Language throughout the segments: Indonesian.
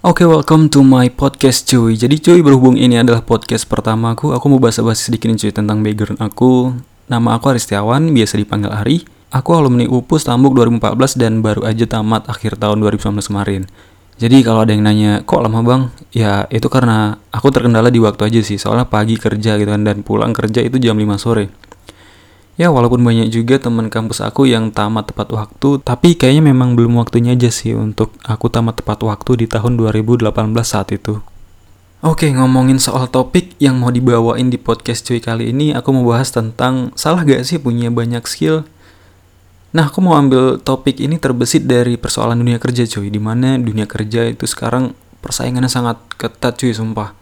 Oke, welcome to my podcast cuy. Jadi cuy, berhubung ini adalah podcast pertamaku, aku mau bahas-bahas sedikit nih cuy tentang background aku. Nama aku Aristiawan, biasa dipanggil Ari. Aku alumni UPUS Tambuk 2014 dan baru aja tamat akhir tahun 2019 kemarin. Jadi kalau ada yang nanya, kok lama bang? Ya itu karena aku terkendala di waktu aja sih, soalnya pagi kerja gitu kan, dan pulang kerja itu jam 5 sore. Ya walaupun banyak juga teman kampus aku yang tamat tepat waktu, tapi kayaknya memang belum waktunya aja sih untuk aku tamat tepat waktu di tahun 2018 saat itu. Oke, ngomongin soal topik yang mau dibawain di podcast cuy kali ini, aku mau bahas tentang salah gak sih punya banyak skill? Nah, aku mau ambil topik ini terbesit dari persoalan dunia kerja cuy, di mana dunia kerja itu sekarang persaingannya sangat ketat cuy, sumpah.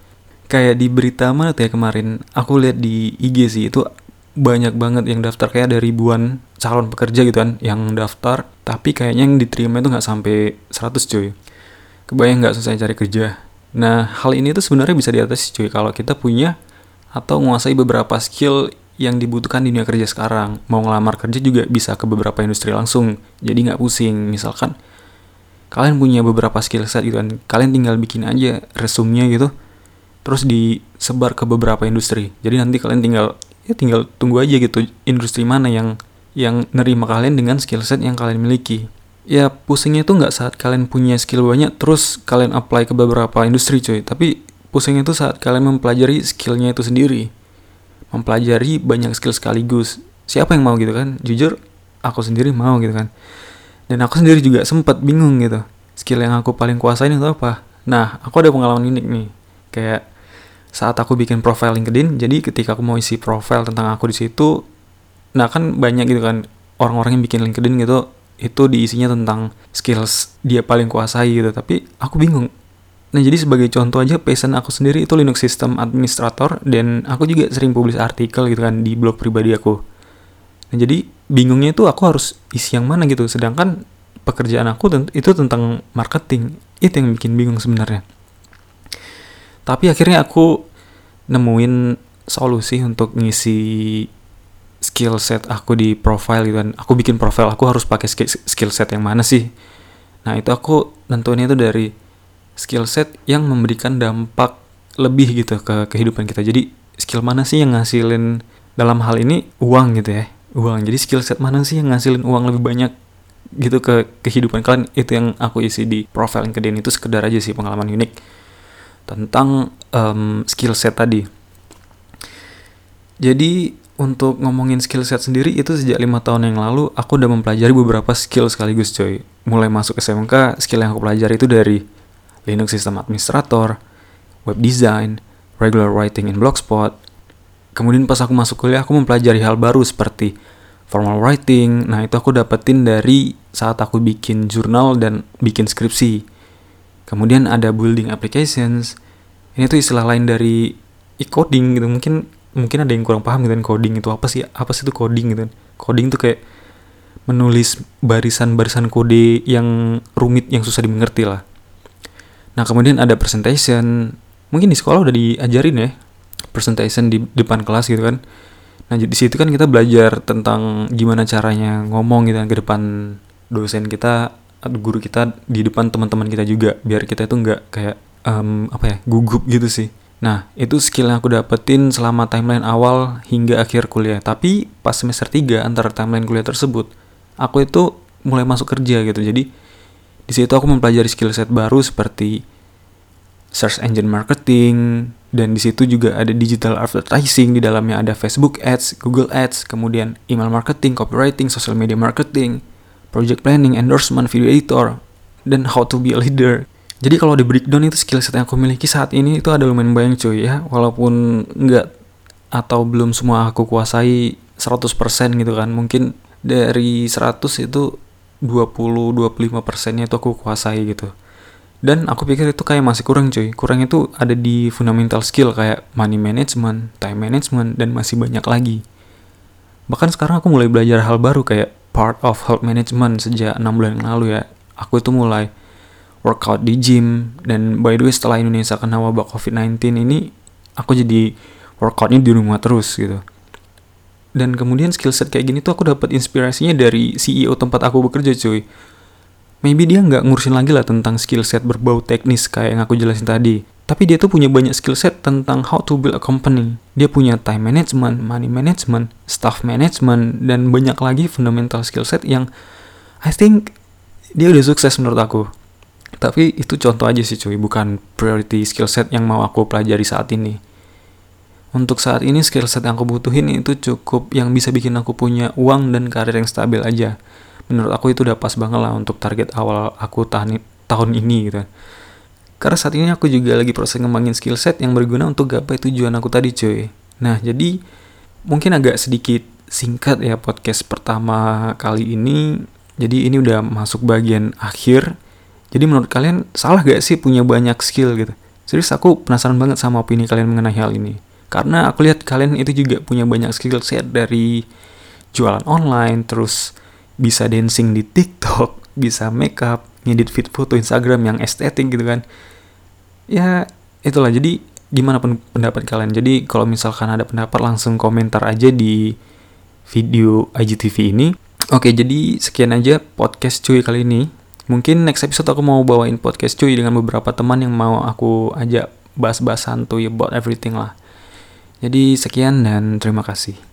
Kayak di berita mana tuh ya kemarin, aku lihat di IG sih, itu banyak banget yang daftar. Kayak ada ribuan calon pekerja gitu kan yang daftar tapi kayaknya yang diterima itu nggak sampai 100 cuy. Kebayang nggak susah cari kerja? Nah hal ini tuh sebenarnya bisa diatasi cuy kalau kita punya atau menguasai beberapa skill yang dibutuhkan di dunia kerja sekarang. Mau ngelamar kerja juga bisa ke beberapa industri langsung jadi nggak pusing. Misalkan kalian punya beberapa skill set gitu kan kalian tinggal bikin aja resumnya gitu terus disebar ke beberapa industri. Jadi nanti kalian tinggal ya tinggal tunggu aja gitu industri mana yang yang nerima kalian dengan skill set yang kalian miliki. Ya pusingnya itu nggak saat kalian punya skill banyak terus kalian apply ke beberapa industri cuy. Tapi pusingnya itu saat kalian mempelajari skillnya itu sendiri. Mempelajari banyak skill sekaligus. Siapa yang mau gitu kan? Jujur aku sendiri mau gitu kan. Dan aku sendiri juga sempat bingung gitu skill yang aku paling kuasain itu apa? Nah aku ada pengalaman unik nih. Kayak saat aku bikin profile LinkedIn jadi ketika aku mau isi profile tentang aku di situ nah kan banyak gitu kan orang-orang yang bikin LinkedIn gitu itu diisinya tentang skills dia paling kuasai gitu. Tapi aku bingung. Nah jadi sebagai contoh aja passion aku sendiri itu Linux System Administrator dan aku juga sering publis artikel gitu kan di blog pribadi aku. Nah jadi bingungnya itu aku harus isi yang mana gitu sedangkan pekerjaan aku itu tentang marketing. Itu yang bikin bingung sebenarnya. Tapi akhirnya aku nemuin solusi untuk ngisi skill set aku di profile gitu kan. Aku bikin profile aku harus pakai skill set yang mana sih? Nah itu aku nentuinnya itu dari skill set yang memberikan dampak lebih gitu ke kehidupan kita. Jadi skill mana sih yang ngasilin dalam hal ini? Uang gitu ya uang. Jadi skill set mana sih yang ngasilin uang lebih banyak gitu ke kehidupan kalian? Itu yang aku isi di profile LinkedIn. Itu sekedar aja sih pengalaman unik tentang um, skill set tadi. Jadi untuk ngomongin skill set sendiri itu sejak lima tahun yang lalu aku udah mempelajari beberapa skill sekaligus coy. Mulai masuk SMK, skill yang aku pelajari itu dari Linux System Administrator, Web Design, Regular Writing in Blogspot. Kemudian pas aku masuk kuliah aku mempelajari hal baru seperti formal writing. Nah, itu aku dapetin dari saat aku bikin jurnal dan bikin skripsi Kemudian ada building applications. Ini tuh istilah lain dari e-coding gitu. Mungkin mungkin ada yang kurang paham gitu kan coding itu apa sih? Apa sih itu coding gitu kan? Coding tuh kayak menulis barisan-barisan kode yang rumit yang susah dimengerti lah. Nah, kemudian ada presentation. Mungkin di sekolah udah diajarin ya presentation di depan kelas gitu kan. Nah, di situ kan kita belajar tentang gimana caranya ngomong gitu kan ke depan dosen kita guru kita di depan teman-teman kita juga biar kita itu nggak kayak um, apa ya gugup gitu sih. Nah itu skill yang aku dapetin selama timeline awal hingga akhir kuliah. Tapi pas semester 3 antara timeline kuliah tersebut aku itu mulai masuk kerja gitu. Jadi di situ aku mempelajari skill set baru seperti search engine marketing dan di situ juga ada digital advertising di dalamnya ada Facebook Ads, Google Ads, kemudian email marketing, copywriting, social media marketing, project planning, endorsement, video editor, dan how to be a leader. Jadi kalau di breakdown itu skill set yang aku miliki saat ini itu ada lumayan banyak cuy ya, walaupun nggak atau belum semua aku kuasai 100% gitu kan. Mungkin dari 100 itu 20-25 persennya itu aku kuasai gitu. Dan aku pikir itu kayak masih kurang cuy. Kurang itu ada di fundamental skill kayak money management, time management, dan masih banyak lagi. Bahkan sekarang aku mulai belajar hal baru kayak part of health management sejak enam bulan yang lalu ya. Aku itu mulai workout di gym dan by the way setelah Indonesia kena wabah COVID-19 ini aku jadi workoutnya di rumah terus gitu. Dan kemudian skill set kayak gini tuh aku dapat inspirasinya dari CEO tempat aku bekerja cuy. maybe dia nggak ngurusin lagi lah tentang skill set berbau teknis kayak yang aku jelasin tadi. Tapi dia tuh punya banyak skill set tentang how to build a company. Dia punya time management, money management, staff management, dan banyak lagi fundamental skill set yang I think dia udah sukses menurut aku. Tapi itu contoh aja sih cuy, bukan priority skill set yang mau aku pelajari saat ini. Untuk saat ini skill set yang aku butuhin itu cukup yang bisa bikin aku punya uang dan karir yang stabil aja menurut aku itu udah pas banget lah untuk target awal aku tahun tahun ini gitu karena saat ini aku juga lagi proses ngembangin skill set yang berguna untuk gapai tujuan aku tadi cuy. Nah jadi mungkin agak sedikit singkat ya podcast pertama kali ini. Jadi ini udah masuk bagian akhir. Jadi menurut kalian salah gak sih punya banyak skill gitu? Serius aku penasaran banget sama opini kalian mengenai hal ini. Karena aku lihat kalian itu juga punya banyak skill set dari jualan online terus bisa dancing di TikTok, bisa makeup, ngedit fit foto Instagram yang estetik gitu kan. Ya, itulah. Jadi gimana pun pendapat kalian. Jadi kalau misalkan ada pendapat langsung komentar aja di video IGTV ini. Oke, jadi sekian aja podcast cuy kali ini. Mungkin next episode aku mau bawain podcast cuy dengan beberapa teman yang mau aku ajak bahas-bahas santuy about everything lah. Jadi sekian dan terima kasih.